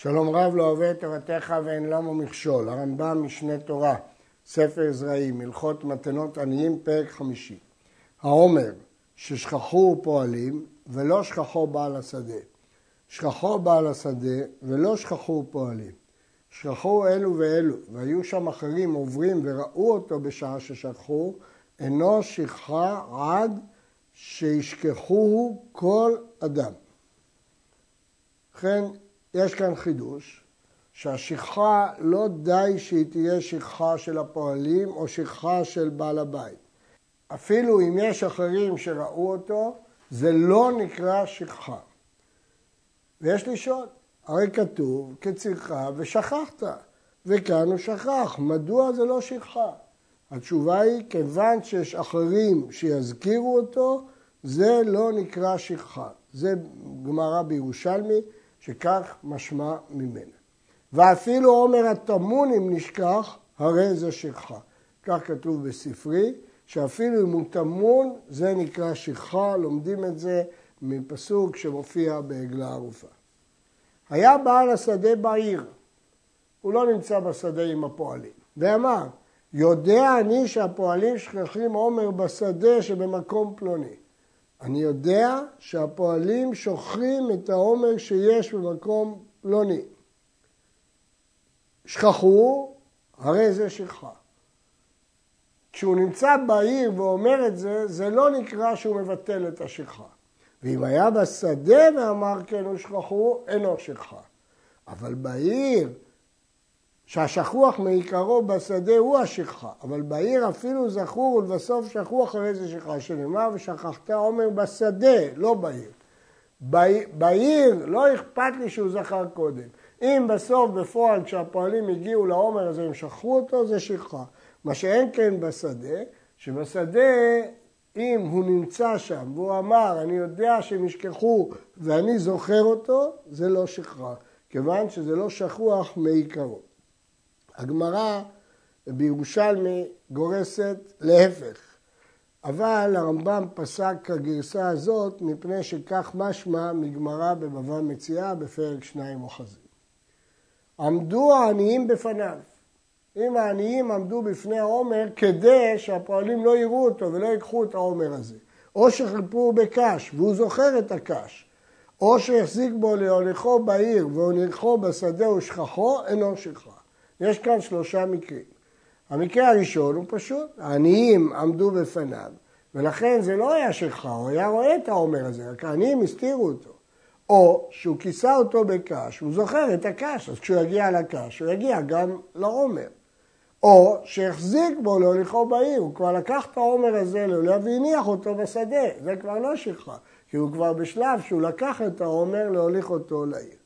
שלום רב לא אוהב את תורתך ואין למו מכשול, הרמב"ם משנה תורה, ספר זרעים, הלכות מתנות עניים, פרק חמישי. העומר, ששכחו פועלים ולא שכחו בעל השדה. שכחו בעל השדה ולא שכחו פועלים. שכחו אלו ואלו, והיו שם אחרים עוברים וראו אותו בשעה ששכחו, אינו שכחה עד שישכחוהו כל אדם. ובכן, יש כאן חידוש, שהשכחה לא די שהיא תהיה שכחה של הפועלים או שכחה של בעל הבית. אפילו אם יש אחרים שראו אותו, זה לא נקרא שכחה. ויש לשאול, הרי כתוב כצילך ושכחת, וכאן הוא שכח, מדוע זה לא שכחה? התשובה היא, כיוון שיש אחרים שיזכירו אותו, זה לא נקרא שכחה. זה גמרא בירושלמי, שכך משמע ממנה. ואפילו עומר הטמון אם נשכח, הרי זה שכחה. כך כתוב בספרי, שאפילו אם הוא טמון, זה נקרא שכחה, לומדים את זה מפסוק שמופיע בעגלה ערופה. היה בעל השדה בעיר, הוא לא נמצא בשדה עם הפועלים, ואמר, יודע אני שהפועלים שכחים עומר בשדה שבמקום פלוני. אני יודע שהפועלים שוכרים את העומר שיש במקום פלוני. שכחו, הרי זה שכחה. כשהוא נמצא בעיר ואומר את זה, זה לא נקרא שהוא מבטל את השכחה. ואם היה בשדה ואמר כן ושכחו, אינו שכחה. אבל בעיר שהשכוח מעיקרו בשדה הוא השכחה, אבל בעיר אפילו זכור ולבסוף שכוח הרי זה שכחה, שנאמר ושכחת עומר בשדה, לא בעיר. בעיר לא אכפת לי שהוא זכר קודם. אם בסוף בפועל כשהפועלים הגיעו לעומר הזה הם שכחו אותו, זה שכחה. מה שאין כן בשדה, שבשדה אם הוא נמצא שם והוא אמר אני יודע שהם ישכחו ואני זוכר אותו, זה לא שכחה, כיוון שזה לא שכוח מעיקרו. הגמרא בירושלמי גורסת להפך, אבל הרמב"ם פסק כגרסה הזאת מפני שכך משמע מגמרא בבבא מציאה בפרק שניים אוחזים. עמדו העניים בפניו. אם העניים עמדו בפני העומר כדי שהפועלים לא יראו אותו ולא ייקחו את העומר הזה. או שחיפרו בקש והוא זוכר את הקש, או שהחזיק בו להוליכו בעיר והוליכו בשדה ושכחו, אינו שכחה. יש כאן שלושה מקרים. המקרה הראשון הוא פשוט, העניים עמדו בפניו, ולכן זה לא היה שכחה, הוא היה רואה את העומר הזה, רק העניים הסתירו אותו. או שהוא כיסה אותו בקש, הוא זוכר את הקש, אז כשהוא יגיע לקש, הוא יגיע גם לעומר. או שהחזיק בו להוליכו בעיר, הוא כבר לקח את העומר הזה לעולה והניח אותו בשדה, זה כבר לא שכחה, כי הוא כבר בשלב שהוא לקח את העומר להוליך אותו לעיר.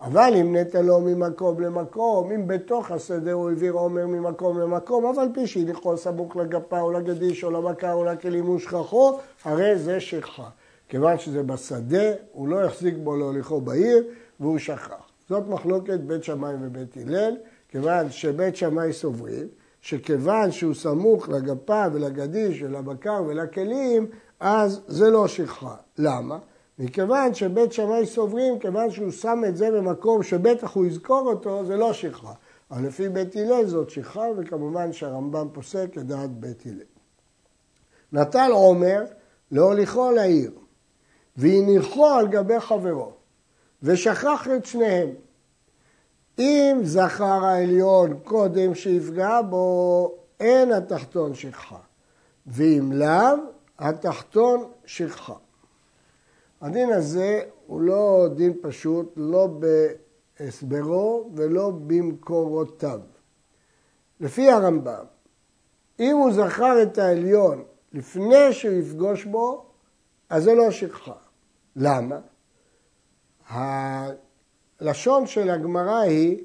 אבל אם נטע לו ממקום למקום, אם בתוך השדה הוא העביר עומר ממקום למקום, אף על פי שהניחו סמוך לגפה או לגדיש או למכה או לכלים ושכחו, הרי זה שכחה. כיוון שזה בשדה, הוא לא יחזיק בו להוליכו בעיר והוא שכח. זאת מחלוקת בית שמאי ובית הלל, כיוון שבית שמאי סוברים שכיוון שהוא סמוך לגפה ולגדיש ולבקר ולכלים, אז זה לא שכחה. למה? מכיוון שבית שמאי סוברים, כיוון שהוא שם את זה במקום שבטח הוא יזכור אותו, זה לא שכחה. אבל לפי בית הלל זאת שכחה, וכמובן שהרמב"ם פוסק לדעת בית הלל. נטל עומר להוליכו לעיר, והניחו על גבי חברו, ושכח את שניהם. אם זכר העליון קודם שיפגע בו, אין התחתון שכחה, ואם לאו, התחתון שכחה. הדין הזה הוא לא דין פשוט, לא בהסברו ולא במקורותיו. לפי הרמב"ם, אם הוא זכר את העליון לפני שהוא יפגוש בו, אז זה לא שכחה. למה? הלשון של הגמרא היא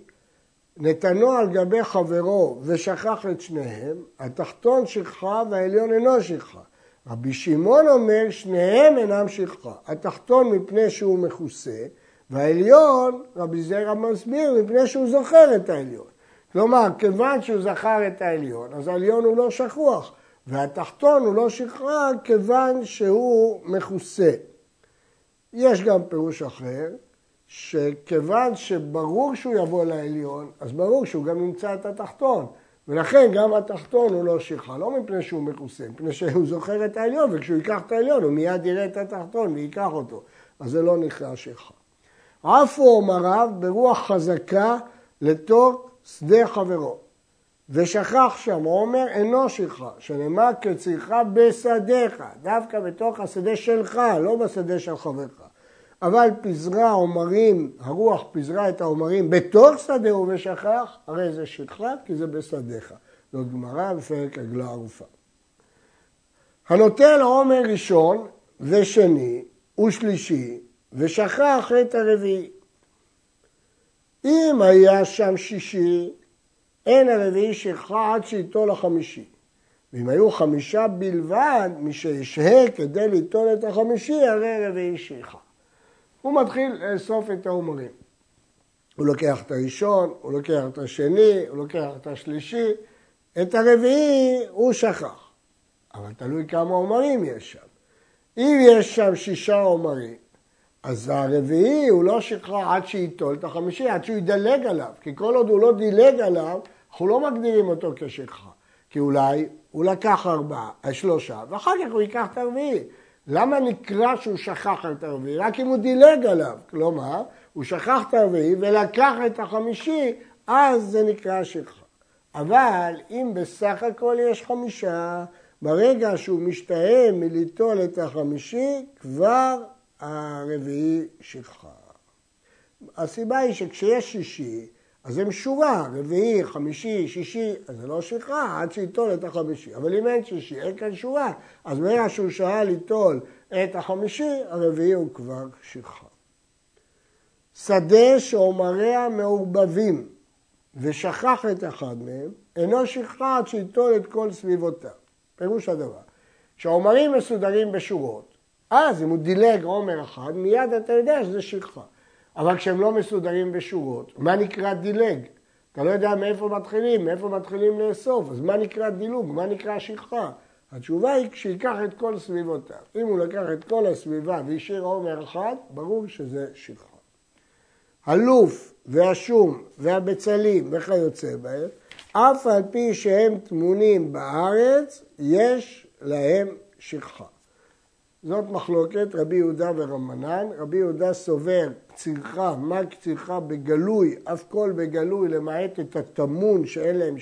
נתנו על גבי חברו ושכח את שניהם, התחתון שכחה והעליון אינו שכחה. רבי שמעון אומר שניהם אינם שכחה, התחתון מפני שהוא מכוסה והעליון, רבי זרע מסביר, מפני שהוא זוכר את העליון. כלומר, כיוון שהוא זכר את העליון, אז העליון הוא לא שכוח, והתחתון הוא לא שכחה כיוון שהוא מכוסה. יש גם פירוש אחר, שכיוון שברור שהוא יבוא לעליון, אז ברור שהוא גם ימצא את התחתון. ולכן גם התחתון הוא לא שכחה, לא מפני שהוא מכוסה, מפני שהוא זוכר את העליון, וכשהוא ייקח את העליון הוא מיד יראה את התחתון וייקח אותו. אז זה לא נקרא שכחה. עפו אומריו ברוח חזקה לתוך שדה חברו. ושכח שם, עומר אינו שכחה, שנאמר כצריכה בשדיך, דווקא בתוך השדה שלך, לא בשדה של חברך. אבל פיזרה עומרים, הרוח פיזרה את העומרים בתוך שדהו ושכח, הרי זה שכחה כי זה בשדיך. זאת גמרא בפרק עגלה ערופה. הנוטל עומר ראשון ושני ושלישי ושכח את הרביעי. אם היה שם שישי, אין הרביעי שכחה עד שייטול החמישי. ואם היו חמישה בלבד, מי שישהה כדי ליטול את החמישי, הרי רביעי שכחה. הוא מתחיל לאסוף את העומרים. הוא לוקח את הראשון, הוא לוקח את השני, הוא לוקח את השלישי, את הרביעי הוא שכח. אבל תלוי כמה עומרים יש שם. אם יש שם שישה עומרים, אז הרביעי הוא לא שכחה עד שייטול את החמישי, עד שהוא ידלג עליו. כי כל עוד הוא לא דילג עליו, אנחנו לא מגדירים אותו כשכחה. כי אולי הוא לקח ארבעה, שלושה, ואחר כך הוא ייקח את הרביעי. למה נקרא שהוא שכח את הרביעי? רק אם הוא דילג עליו. כלומר, הוא שכח את הרביעי ולקח את החמישי, אז זה נקרא שכחה. אבל אם בסך הכל יש חמישה, ברגע שהוא משתאה מליטול את החמישי, כבר הרביעי שכחה. הסיבה היא שכשיש שישי, אז זה משורה, רביעי, חמישי, שישי, אז זה לא שכחה עד שיטול את החמישי. אבל אם אין שישי, אין כאן שורה, אז ברגע שהוא שעה ליטול את החמישי, הרביעי הוא כבר שכחה. שדה שעומריה מעורבבים ושכח את אחד מהם, אינו שכחה עד שיטול את כל סביבותיו. פירוש הדבר, כשהעומרים מסודרים בשורות, אז אם הוא דילג עומר אחד, מיד אתה יודע שזה שכחה. אבל כשהם לא מסודרים בשורות, מה נקרא דילג? אתה לא יודע מאיפה מתחילים, מאיפה מתחילים לאסוף, אז מה נקרא דילוג, מה נקרא שכחה? התשובה היא שייקח את כל סביבותיו. אם הוא לקח את כל הסביבה והשאיר עומר אחד, ברור שזה שכחה. הלוף והשום והבצלים וכיוצא בהם, אף על פי שהם טמונים בארץ, יש להם שכחה. זאת מחלוקת רבי יהודה ורמנן. רבי יהודה סובר קצירך, מה קצירך בגלוי, אף כל בגלוי, למעט את הטמון שאין להם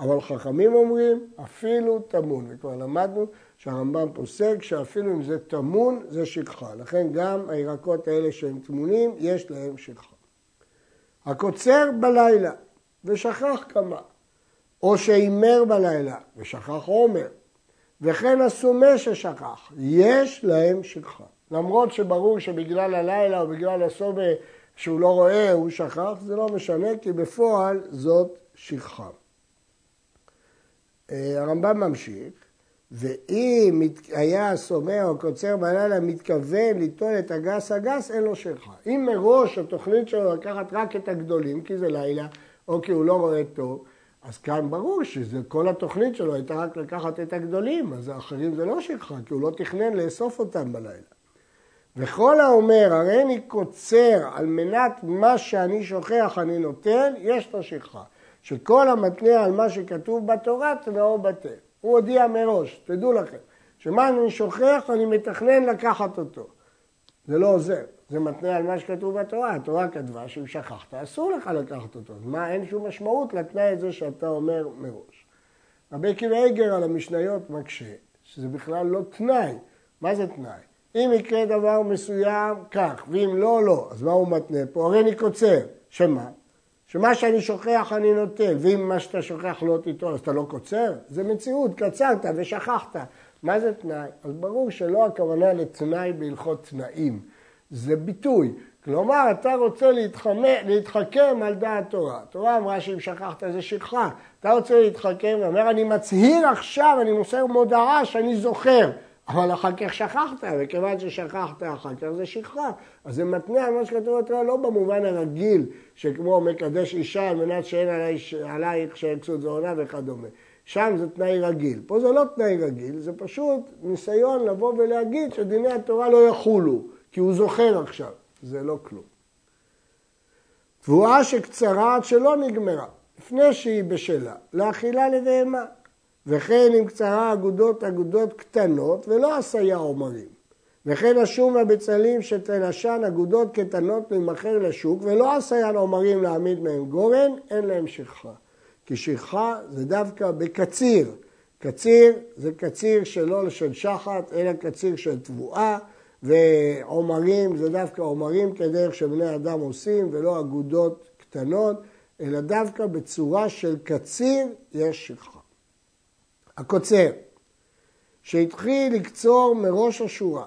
אבל חכמים אומרים אפילו טמון, וכבר למדנו שהרמב"ם פוסק שאפילו אם זה טמון זה שכחה, לכן גם הירקות האלה שהם טמונים יש להם שכחה. הקוצר בלילה ושכח כמה, או שהימר בלילה ושכח עומר, וכן הסומה ששכח, יש להם שכחה. למרות שברור שבגלל הלילה או בגלל הסומה שהוא לא רואה, הוא שכח, זה לא משנה, כי בפועל זאת שכחה. אה, הרמב"ם ממשיך, ואם היה הסומא או קוצר בלילה מתכוון ליטול את הגס הגס, אין לו שכחה. אם מראש התוכנית שלו לקחת רק את הגדולים, כי זה לילה, או כי הוא לא רואה טוב, אז כאן ברור שכל התוכנית שלו הייתה רק לקחת את הגדולים, אז האחרים זה לא שכחה, כי הוא לא תכנן לאסוף אותם בלילה. וכל האומר, הרי אני קוצר על מנת מה שאני שוכח אני נותן, יש לו שכחה. שכל המתנה על מה שכתוב בתורה תנאו בטל. הוא הודיע מראש, תדעו לכם, שמה אני שוכח אני מתכנן לקחת אותו. זה לא עוזר, זה מתנה על מה שכתוב בתורה. התורה כתבה שאם שכחת, אסור לך לקחת אותו. אז מה, אין שום משמעות לתנאי הזה שאתה אומר מראש. רבי עקיבא איגר על המשניות מקשה, שזה בכלל לא תנאי. מה זה תנאי? אם יקרה דבר מסוים, כך, ואם לא, לא. אז מה הוא מתנה פה? הרי אני קוצר. שמה? שמה שאני שוכח אני נוטל, ואם מה שאתה שוכח לא תיטול, אז אתה לא קוצר? זה מציאות, קצרת ושכחת. מה זה תנאי? אז ברור שלא הכוונה לתנאי בהלכות תנאים, זה ביטוי. כלומר, אתה רוצה להתחמא, להתחכם על דעת תורה. התורה אמרה שאם שכחת זה שכחה. אתה רוצה להתחכם, ואומר, אני מצהיר עכשיו, אני מוסר מודעה שאני זוכר. אבל אחר כך שכחת, וכיוון ששכחת אחר כך זה שכחה. אז זה מתנה על מה שכתוב בתורה לא במובן הרגיל, שכמו מקדש אישה על מנת שאין עלייך שאין כסות ועונה וכדומה. שם זה תנאי רגיל. פה זה לא תנאי רגיל, זה פשוט ניסיון לבוא ולהגיד שדיני התורה לא יחולו, כי הוא זוכר עכשיו. זה לא כלום. תבואה שקצרה עד שלא נגמרה, לפני שהיא בשלה, לאכילה לבהמה. וכן אם קצרה אגודות אגודות קטנות ולא עשיה עומרים. וכן השום והבצלים שתנשן אגודות קטנות להימכר לשוק ולא עשיה עומרים להעמיד מהם גורן, אין להם שכחה. כי שכחה זה דווקא בקציר. קציר זה קציר שלא של שחת, אלא קציר של תבואה, ועומרים זה דווקא עומרים כדרך שבני אדם עושים, ולא אגודות קטנות, אלא דווקא בצורה של קציר יש שכחה. הקוצר, שהתחיל לקצור מראש השורה,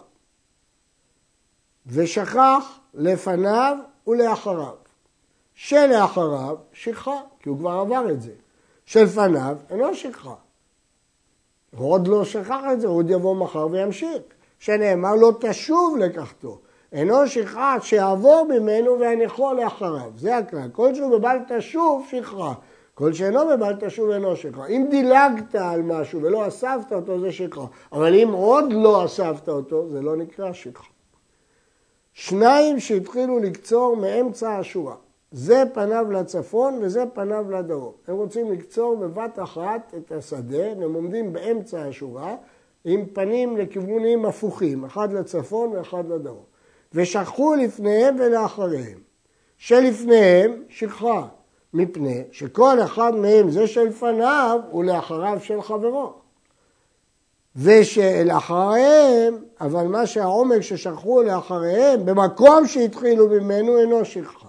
ושכח לפניו ולאחריו. שלאחריו שכחה, כי הוא כבר עבר את זה. שלפניו אינו שכחה. הוא עוד לא שכח את זה, הוא עוד יבוא מחר וימשיך. שנאמר לא תשוב לקחתו. אינו שכחה שיעבור ממנו והניחו לאחריו. זה הכלל. כל שהוא בבל תשוב, שכחה. כל שאינו בבל תשוב אינו שכחה. אם דילגת על משהו ולא אספת אותו, זה שכחה. אבל אם עוד לא אספת אותו, זה לא נקרא שכחה. שניים שהתחילו לקצור מאמצע השורה. זה פניו לצפון וזה פניו לדרום. הם רוצים לקצור בבת אחת את השדה, והם עומדים באמצע השורה עם פנים לכיוונים הפוכים, אחד לצפון ואחד לדרום. ושכחו לפניהם ולאחריהם. שלפניהם שכחה, מפני שכל אחד מהם, זה שלפניו, הוא לאחריו של חברו. ושלאחריהם, אבל מה שהעומק ששכחו לאחריהם, במקום שהתחילו ממנו אינו שכחה.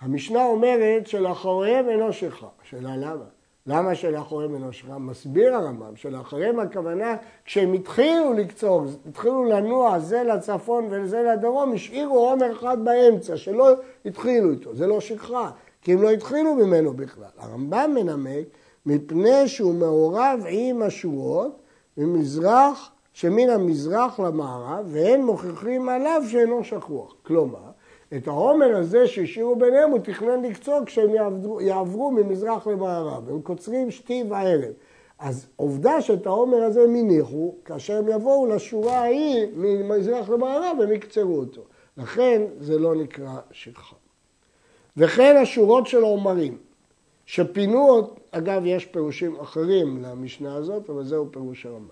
המשנה אומרת שלאחוריהם אינו שכחה. השאלה למה? למה שלאחוריהם אינו שכחה? מסביר הרמב"ם שלאחוריהם הכוונה כשהם התחילו לקצור, התחילו לנוע זה לצפון וזה לדרום, השאירו עומר אחד באמצע שלא התחילו איתו, זה לא שכחה, כי הם לא התחילו ממנו בכלל. הרמב"ם מנמק מפני שהוא מעורב עם השורות ממזרח, שמן המזרח למערב, והם מוכיחים עליו שאינו שכוח. כלומר, את העומר הזה שהשאירו ביניהם הוא תכנן לקצור כשהם יעברו, יעברו ממזרח למערב, הם קוצרים שתי וערב. אז עובדה שאת העומר הזה הם הניחו, כאשר הם יבואו לשורה ההיא ממזרח למערב הם יקצרו אותו. לכן זה לא נקרא שכחה. וכן השורות של העומרים, שפינו, אגב יש פירושים אחרים למשנה הזאת, אבל זהו פירוש הרמב"ם.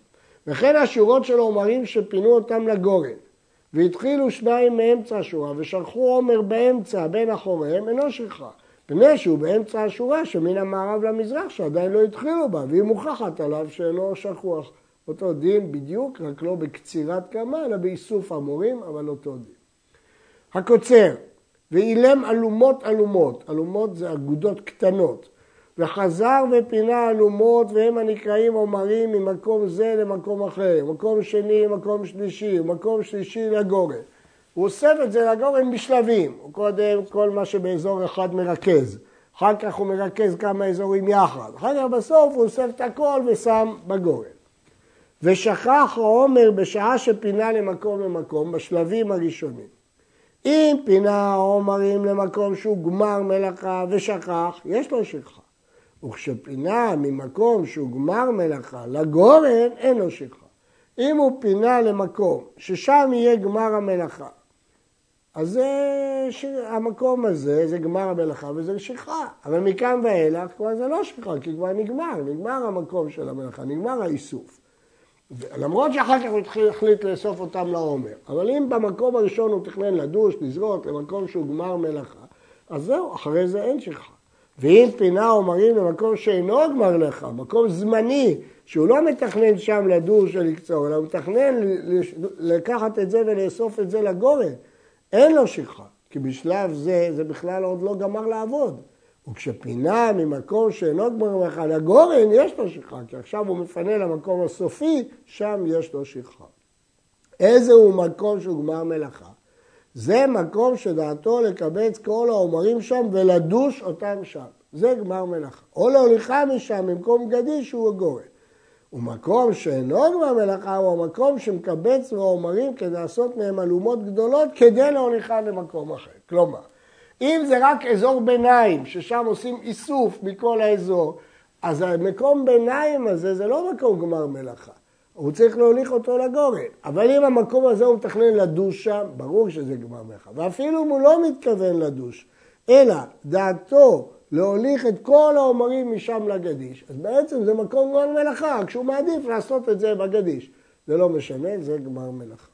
וכן השורות של העומרים שפינו אותם לגורן. והתחילו שניים מאמצע השורה ושלחו עומר באמצע בין אחוריהם אינו שכחה. פני שהוא באמצע השורה שמן המערב למזרח שעדיין לא התחילו בה והיא מוכחת עליו שאינו שכוח. אותו דין בדיוק, רק לא בקצירת קמה אלא באיסוף המורים, אבל אותו דין. הקוצר, ואילם אלומות אלומות, אלומות זה אגודות קטנות, וחזר ופינה אלומות והם הנקראים עומרים ממקום זה למקום אחר, מקום שני למקום שלישי, מקום שלישי לגורן. הוא אוסף את זה לגורן בשלבים, הוא קודם כל מה שבאזור אחד מרכז, אחר כך הוא מרכז כמה אזורים יחד, אחר כך בסוף הוא אוסף את הכל ושם בגורן. ושכח העומר בשעה שפינה למקום למקום בשלבים הראשונים. אם פינה העומרים למקום שהוא גמר מלאכה ושכח, יש לו שכחה. וכשפינה ממקום שהוא גמר מלאכה לגורן, אין לו שכחה. אם הוא פינה למקום ששם יהיה גמר המלאכה, אז זה, ש... המקום הזה זה גמר המלאכה וזה שכחה. אבל מכאן ואילך כבר זה לא שכחה, כי כבר נגמר, נגמר המקום של המלאכה, נגמר האיסוף. למרות שאחר כך הוא החליט לאסוף אותם לעומר. אבל אם במקום הראשון הוא תכנן לדוש, לזרוק למקום שהוא גמר מלאכה, אז זהו, אחרי זה אין שכחה. ואם פינה עומרים למקום שאינו גמר לך, מקום זמני, שהוא לא מתכנן שם לדוש או לקצור, אלא הוא מתכנן לקחת את זה ולאסוף את זה לגורן, אין לו שכחה, כי בשלב זה, זה בכלל עוד לא גמר לעבוד. וכשפינה ממקום שאינו גמר לך לגורן, יש לו שכחה, כי עכשיו הוא מפנה למקום הסופי, שם יש לו שכחה. איזה הוא מקום שהוא גמר מלאכה? זה מקום שדעתו לקבץ כל העומרים שם ולדוש אותם שם. זה גמר מלאכה. או להוליכה משם במקום גדי שהוא הגורן. ומקום שאינו גמר מלאכה הוא המקום שמקבץ מהעומרים כדי לעשות מהם אלומות גדולות כדי להוליכה למקום אחר. כלומר, אם זה רק אזור ביניים, ששם עושים איסוף מכל האזור, אז המקום ביניים הזה זה לא מקום גמר מלאכה. הוא צריך להוליך אותו לגורן. אבל אם המקום הזה הוא מתכנן לדוש שם, ברור שזה גמר מלאכה. ואפילו אם הוא לא מתכוון לדוש, אלא דעתו להוליך את כל העומרים משם לגדיש, אז בעצם זה מקום גמר מלאכה, כשהוא מעדיף לעשות את זה בגדיש. זה לא משנה, זה גמר מלאכה.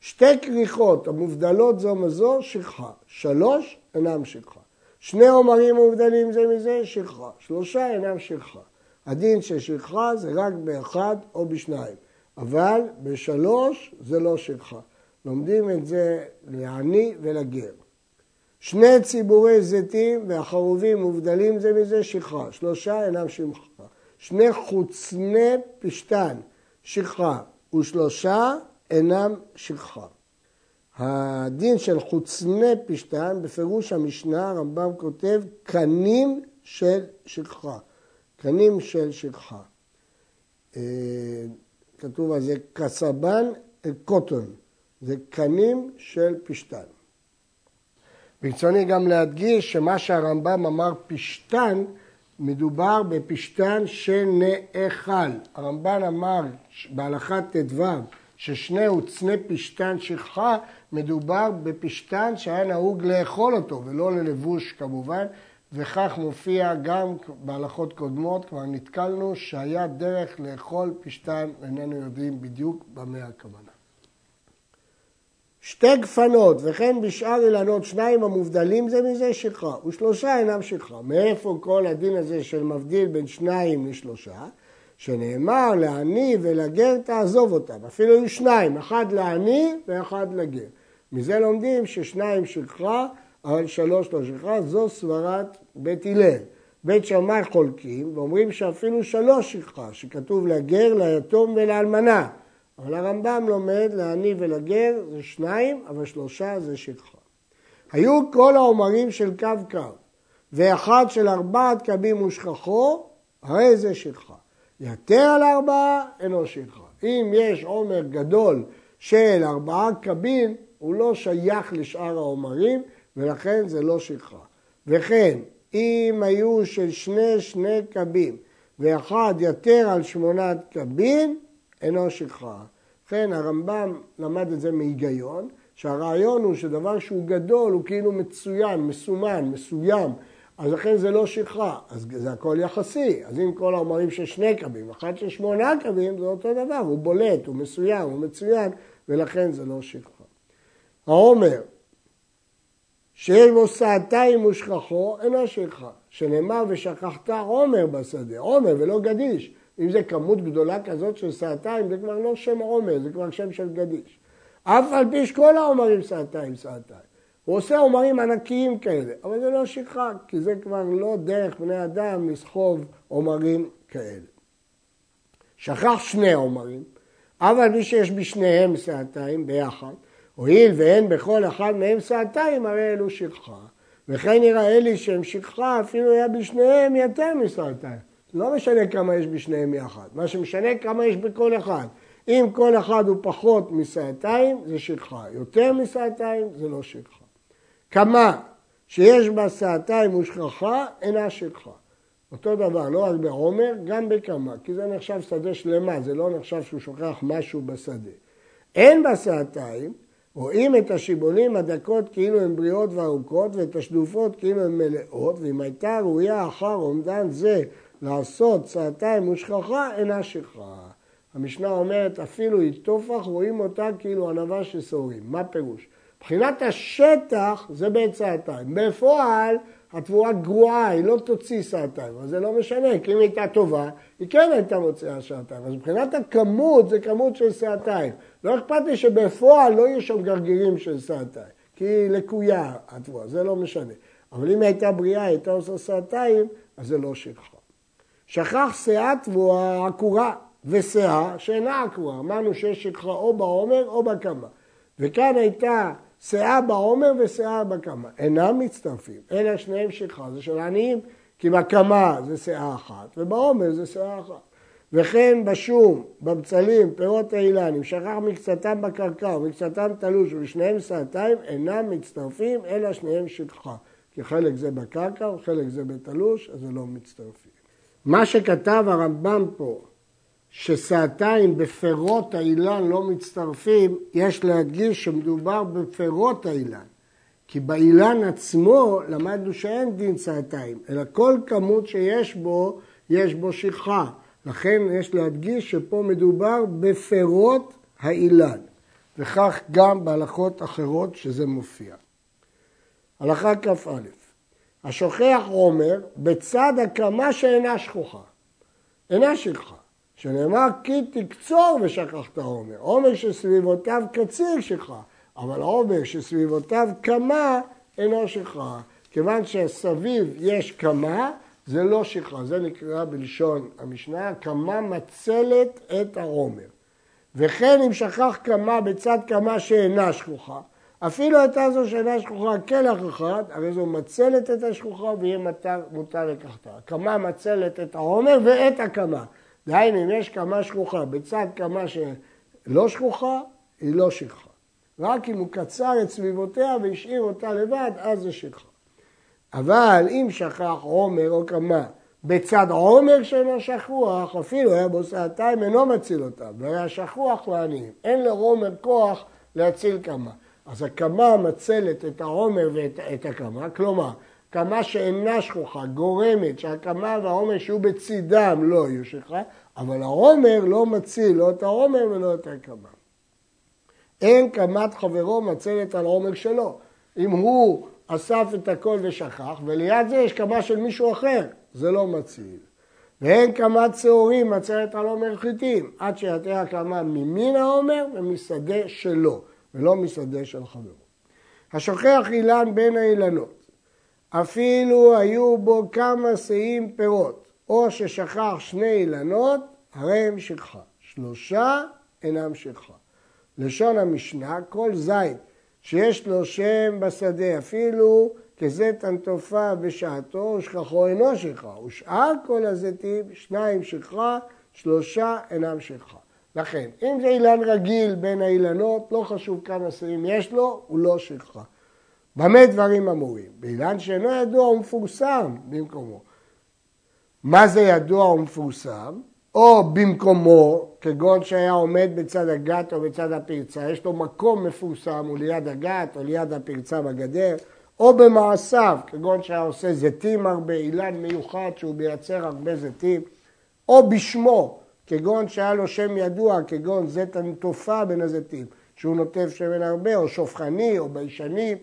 שתי כריכות המובדלות זו מזו, שכחה. שלוש אינם שכחה. שני עומרים מובדלים זה מזה, שכחה. שלושה אינם שכחה. הדין של שכחה זה רק באחד או בשניים, אבל בשלוש זה לא שכחה. לומדים את זה לעני ולגר. שני ציבורי זיתים והחרובים מובדלים זה מזה שכחה, שלושה אינם שכחה. שני חוצני פשתן, שכחה, ושלושה אינם שכחה. הדין של חוצני פשתן, בפירוש המשנה, הרמב"ם כותב קנים של שכחה. קנים של שכחה. אה, כתוב על זה קסבן קוטון, זה קנים של פשתן. ברצוני גם להדגיש שמה שהרמב"ם אמר פשתן, מדובר בפשתן שנאכל. הרמב"ן אמר בהלכת ט"ו ששני עוצני פשתן שכחה, מדובר בפשתן שהיה נהוג לאכול אותו ולא ללבוש כמובן, וכך מופיע גם בהלכות קודמות, כבר נתקלנו שהיה דרך לאכול פשתן, איננו יודעים בדיוק במה הכוונה. שתי גפנות וכן בשאר אילנות שניים המובדלים זה מזה שכחה ושלושה אינם שכחה. מאיפה כל הדין הזה של מבדיל בין שניים לשלושה? שנאמר לעני ולגר תעזוב אותם. אפילו היו שניים, אחד לעני ואחד לגר. מזה לומדים ששניים שכחה, אבל שלוש לא שכחה, זו סברת בית הלל. בית שמאי חולקים ואומרים שאפילו שלוש שכחה, שכתוב לגר, ליתום ולאלמנה. אבל הרמב"ם לומד לעני ולגר זה שניים, אבל שלושה זה שכחה. היו כל העומרים של קו קו, ואחד של ארבעת קבים ושכחו, הרי זה שכחה. יתר על ארבעה, אינו שכחה. אם יש עומר גדול של ארבעה קבים, הוא לא שייך לשאר העומרים, ולכן זה לא שכחה. וכן, אם היו של שני שני קבים, ואחד יתר על שמונת קבים, אינו שכחה. לכן הרמב"ם למד את זה מהיגיון, שהרעיון הוא שדבר שהוא גדול הוא כאילו מצוין, מסומן, מסוים, אז לכן זה לא שכחה, אז זה הכל יחסי. אז אם כל האומרים של שני קבים, אחד של שמונה קבים, זה אותו דבר, הוא בולט, הוא מסוים, הוא מצוין, ולכן זה לא שכחה. העומר, שיש בו סעתיים ושכחו, אינו שכחה. שנאמר ושכחת עומר בשדה, עומר ולא גדיש. אם זה כמות גדולה כזאת של סעתיים, זה כבר לא שם עומר, זה כבר שם של גדיש. אף על פי שכל העומרים סעתיים סעתיים. הוא עושה עומרים ענקיים כאלה, אבל זה לא שכחה, כי זה כבר לא דרך בני אדם לסחוב עומרים כאלה. שכח שני עומרים, אבל מי שיש בשניהם סעתיים ביחד, הואיל ואין בכל אחד מהם סעתיים, הרי אלו שכחה. וכן נראה לי שהם שכחה אפילו היה בשניהם יותר מסעתיים. לא משנה כמה יש בשניהם יחד, מה שמשנה כמה יש בכל אחד. אם כל אחד הוא פחות מסעתיים, זה שכחה. יותר מסעתיים, זה לא שכחה. כמה שיש בה סעתיים ושכחה, אינה שכחה. אותו דבר, לא רק בעומר, גם בכמה, כי זה נחשב שדה שלמה, זה לא נחשב שהוא שוכח משהו בשדה. אין בה סעתיים, רואים את השיבולים הדקות כאילו הן בריאות וארוכות, ואת השדופות כאילו הן מלאות, ואם הייתה ראויה אחר אומדן זה לעשות סעתיים ושכחה, אינה שכחה. המשנה אומרת, אפילו היא טופח, רואים אותה כאילו ענווה של שעורים. מה פירוש? מבחינת השטח זה בעת סעתיים. בפועל התבואה גרועה, היא לא תוציא סעתיים, אבל זה לא משנה, כי אם היא הייתה טובה, היא כן הייתה מוציאה שעתיים. אז מבחינת הכמות זה כמות של סעתיים. לא אכפת לי שבפועל לא יהיו שם גרגירים של סעתיים, כי היא לקויה התבואה, זה לא משנה. אבל אם היא הייתה בריאה, היא הייתה עושה סעתיים, אז זה לא שכחה. שכח שאה תבואה עקורה ושאה שאינה עקורה. אמרנו שיש שכחה או בעומר או בקמה. וכאן הייתה שאה בעומר ושאה בקמה. אינם מצטרפים, אלא שניהם שכחה, זה של העניים, כי בקמה זה שאה אחת ובעומר זה שאה אחת. וכן בשום, בבצלים, פירות האילן, אם שכח מקצתם בקרקע ומקצתם תלוש ושניהם שעתיים, אינם מצטרפים, אלא שניהם שכחה. כי חלק זה בקרקע וחלק זה בתלוש, אז זה לא מצטרפים. מה שכתב הרמב"ם פה, שסעתיים בפירות האילן לא מצטרפים, יש להדגיש שמדובר בפירות האילן. כי באילן עצמו למדנו שאין דין צעתיים, אלא כל כמות שיש בו, יש בו שכחה. לכן יש להדגיש שפה מדובר בפירות האילן, וכך גם בהלכות אחרות שזה מופיע. הלכה כ"א השוכח עומר בצד הקמה שאינה שכוחה, אינה שכחה, שנאמר כי תקצור ושכחת עומר, עומר שסביבותיו קציר שכחה, אבל עומר שסביבותיו קמה אינו שכחה, כיוון שסביב יש קמה זה לא שכחה, זה נקרא בלשון המשנה, קמה מצלת את העומר. וכן אם שכח קמה בצד קמה שאינה שכוחה, אפילו הייתה זו שאינה שכוחה כלח אחד, הרי זו מצלת את השכוחה ויהיה מותר לקחתה. קמה מצלת את העומר ואת הקמה. דהיינו, אם יש קמה שכוחה בצד קמה שלא שכוחה, היא לא שכחה. רק אם הוא קצר את סביבותיה והשאיר אותה לבד, אז זה שכחה. אבל אם שכח עומר או קמה בצד עומר שאינו שכוח, אפילו היה בו סעתיים, אינו מציל אותם, והיה שכוח לעניים. אין לעומר כוח להציל קמה. אז הקמה מצלת את העומר ואת הקמה, כלומר, קמה שאינה שכוחה, גורמת שהקמה והעומר שיהיו בצידם לא יהיו שכחה, אבל העומר לא מציל לא את העומר ולא את הקמה. אין קמת חברו מצלת על עומר שלו. אם הוא אסף את הכל ושכח, וליד זה יש קמה של מישהו אחר, זה לא מציל. ואין קמת שעורים מצלת על עומר חיטים, עד שיתר הקמה ממין העומר ומשדה שלו. ולא משדה של חברו. השוכח אילן בין האילנות, אפילו היו בו כמה שאים פירות, או ששכח שני אילנות, הרי הם שכחה. שלושה אינם שכחה. לשון המשנה, כל זית שיש לו שם בשדה, אפילו כזית הנטופה בשעתו, ושכחו אינו שכחה. ושאר כל הזיתים, שניים שכחה, שלושה אינם שכחה. לכן, אם זה אילן רגיל בין האילנות, לא חשוב כמה שרים יש לו, הוא לא שכחה. במה דברים אמורים? באילן שאינו ידוע ומפורסם במקומו. מה זה ידוע ומפורסם? או במקומו, כגון שהיה עומד בצד הגת או בצד הפרצה, יש לו מקום מפורסם, הוא ליד הגת או ליד הפרצה בגדר, או במעשיו, כגון שהיה עושה זיתים הרבה, אילן מיוחד שהוא מייצר הרבה זיתים, או בשמו, כגון שהיה לו שם ידוע, כגון זית הנטופה בין הזיתים, שהוא נוטף שמן הרבה, או שופכני, או ביישני.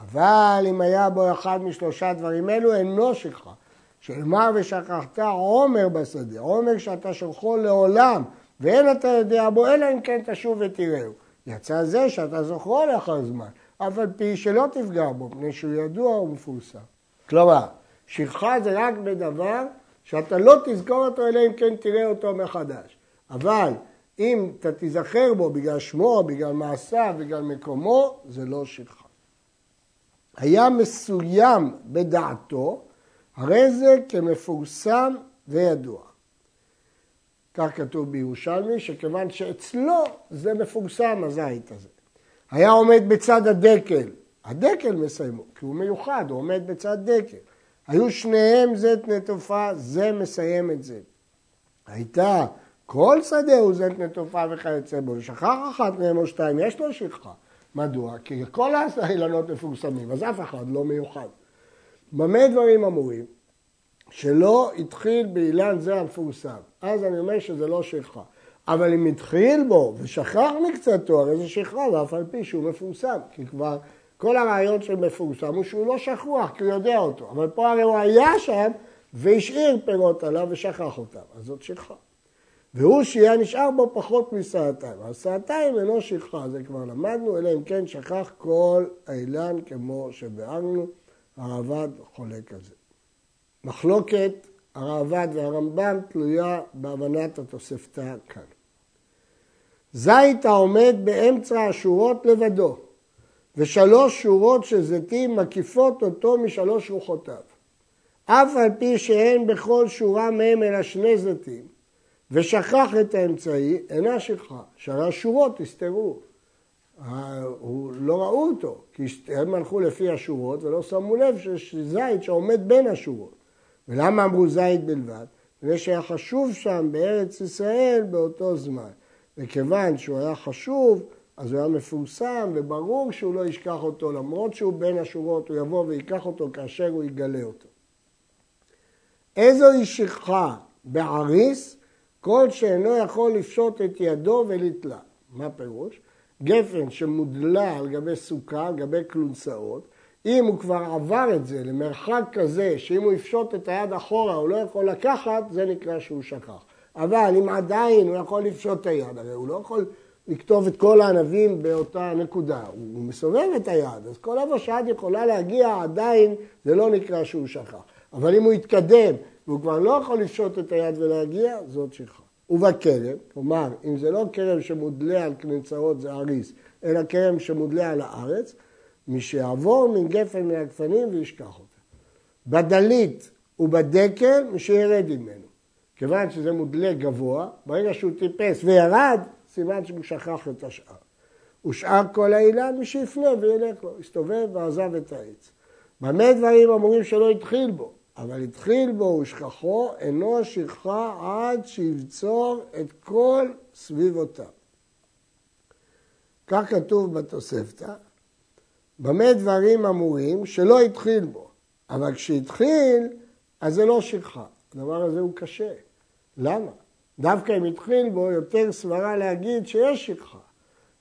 אבל אם היה בו אחד משלושה דברים אלו, אינו שכחה. שאמר ושכחת עומר בשדה, עומר שאתה שולחו לעולם, ואין אתה יודע בו, אלא אם כן תשוב ותראהו. יצא זה שאתה זוכרו לאחר זמן, אף על פי שלא תפגע בו, מפני שהוא ידוע ומפורסם. כלומר, שכחה זה רק בדבר שאתה לא תזכור אותו אלא אם כן תראה אותו מחדש. אבל אם אתה תיזכר בו בגלל שמו, בגלל מעשיו, בגלל מקומו, זה לא שכחה. היה מסוים בדעתו, הרי זה כמפורסם וידוע. כך כתוב בירושלמי, שכיוון שאצלו זה מפורסם הזית הזה. היה עומד בצד הדקל, הדקל מסיימו, כי הוא מיוחד, הוא עומד בצד דקל. היו שניהם זית נטופה, זה מסיים את זה. הייתה כל שדה הוא זית נטופה וכיוצא בו, ושכח אחת מהם או שתיים, יש לו שכחה. מדוע? כי כל האילנות מפורסמים, אז אף אחד לא מיוחד. במה דברים אמורים? שלא התחיל באילן זה המפורסם. אז אני אומר שזה לא שכחה. אבל אם התחיל בו ושכח מקצתו, הרי זה שכחה, ואף על פי שהוא מפורסם, כי כבר כל הרעיון של מפורסם הוא שהוא לא שכוח, כי הוא יודע אותו. אבל פה הרי הוא היה שם והשאיר פירות עליו ושכח אותם, אז זאת שכחה. והוא שיהיה נשאר בו פחות מסעתיים. אז סעתיים אינו שכחה, זה כבר למדנו, אלא אם כן שכח כל האילן כמו שביארנו, הרעב"ד חולק על זה. מחלוקת הרעב"ד והרמב"ם תלויה בהבנת התוספתא כאן. זית העומד באמצע השורות לבדו, ושלוש שורות של זיתים מקיפות אותו משלוש רוחותיו. אף על פי שאין בכל שורה מהם אלא שני זיתים, ושכח את האמצעי, אינה שכחה. שאר השורות הסתרו. לא ראו אותו, כי הם הלכו לפי השורות ולא שמו לב שיש זית שעומד בין השורות. ולמה אמרו זית בלבד? מפני שהיה חשוב שם בארץ ישראל באותו זמן. וכיוון שהוא היה חשוב, אז הוא היה מפורסם וברור שהוא לא ישכח אותו, למרות שהוא בין השורות, הוא יבוא ויקח אותו כאשר הוא יגלה אותו. איזוהי שכחה בעריס? כל שאינו יכול לפשוט את ידו ולתלה. מה פירוש? גפן שמודלה על גבי סוכה, על גבי כלונסאות, אם הוא כבר עבר את זה למרחק כזה שאם הוא יפשוט את היד אחורה הוא לא יכול לקחת, זה נקרא שהוא שכח. אבל אם עדיין הוא יכול לפשוט את היד, הרי הוא לא יכול לכתוב את כל הענבים באותה נקודה, הוא מסובב את היד, אז כל איפה שהיד יכולה להגיע עדיין זה לא נקרא שהוא שכח. אבל אם הוא יתקדם והוא כבר לא יכול לפשוט את היד ולהגיע, זאת שכחה. ובכרם, כלומר, אם זה לא כרם שמודלה על כנצרות זה אריס, אלא כרם שמודלה על הארץ, מי שיעבור מן גפן מן הגפנים וישכח אותה. בדלית ובדקל, מי שירד ממנו. כיוון שזה מודלה גבוה, ברגע שהוא טיפס וירד, סימן שהוא שכח את השאר. ושאר כל האילן, מי שיפנה וילך לו, הסתובב ועזב את העץ. במה דברים אמורים שלא התחיל בו? אבל התחיל בו ושכחו, אינו שכחה עד שיבצור את כל סביבותיו. כך כתוב בתוספתא, במה דברים אמורים שלא התחיל בו, אבל כשהתחיל, אז זה לא שכחה. הדבר הזה הוא קשה. למה? דווקא אם התחיל בו, יותר סברה להגיד שיש שכחה.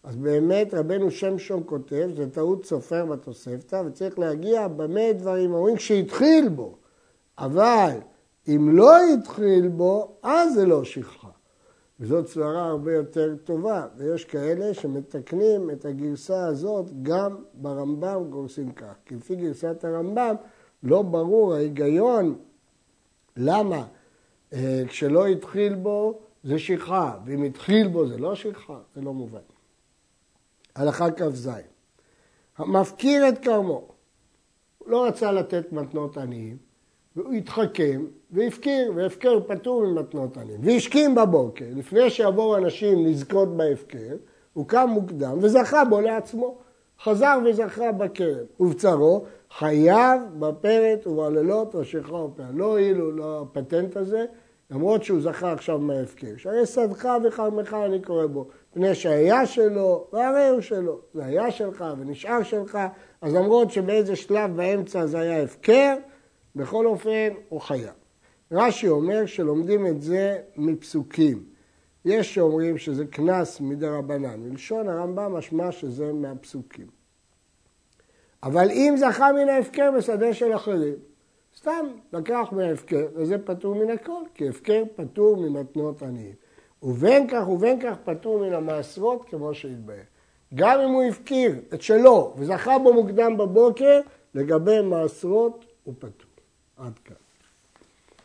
אז באמת רבנו שמשון כותב, זה טעות סופר בתוספתא, וצריך להגיע במה דברים אמורים כשהתחיל בו. אבל אם לא התחיל בו, אז זה לא שכחה. וזאת סברה הרבה יותר טובה, ויש כאלה שמתקנים את הגרסה הזאת גם ברמב"ם גורסים כך. כי לפי גרסת הרמב"ם לא ברור ההיגיון למה אה, כשלא התחיל בו זה שכחה, ואם התחיל בו זה לא שכחה, זה לא מובן. הלכה כ"ז המפקיר את כרמו, הוא לא רצה לתת מתנות עניים, והוא התחכם והפקיר, והפקר פטור ממתנות עניים. והשכים בבוקר, לפני שיבואו אנשים לזכות בהפקר, הוא קם מוקדם וזכה בו לעצמו. חזר וזכה בכרם. ובצרו, חייב בפרט ובלילות ראשיך ופיה. לא הועילו לפטנט הזה, למרות שהוא זכה עכשיו מההפקר. שהרי שדך וכרמך אני קורא בו, פני שהיה שלו והרי הוא שלו. זה היה שלך ונשאר שלך, אז למרות שבאיזה שלב באמצע זה היה הפקר, בכל אופן הוא חייב. רש"י אומר שלומדים את זה מפסוקים. יש שאומרים שזה קנס מדי רבנן, מלשון הרמב"ם משמע שזה מהפסוקים. אבל אם זכה מן ההפקר בשדה של אחרים, סתם לקח מההפקר, וזה פטור מן הכל, כי הפקר פטור ממתנות עניים. ובין כך ובין כך פטור מן המעשרות כמו שהתבהר. גם אם הוא הפקיר את שלו וזכה בו מוקדם בבוקר, לגבי מעשרות הוא פטור. aadka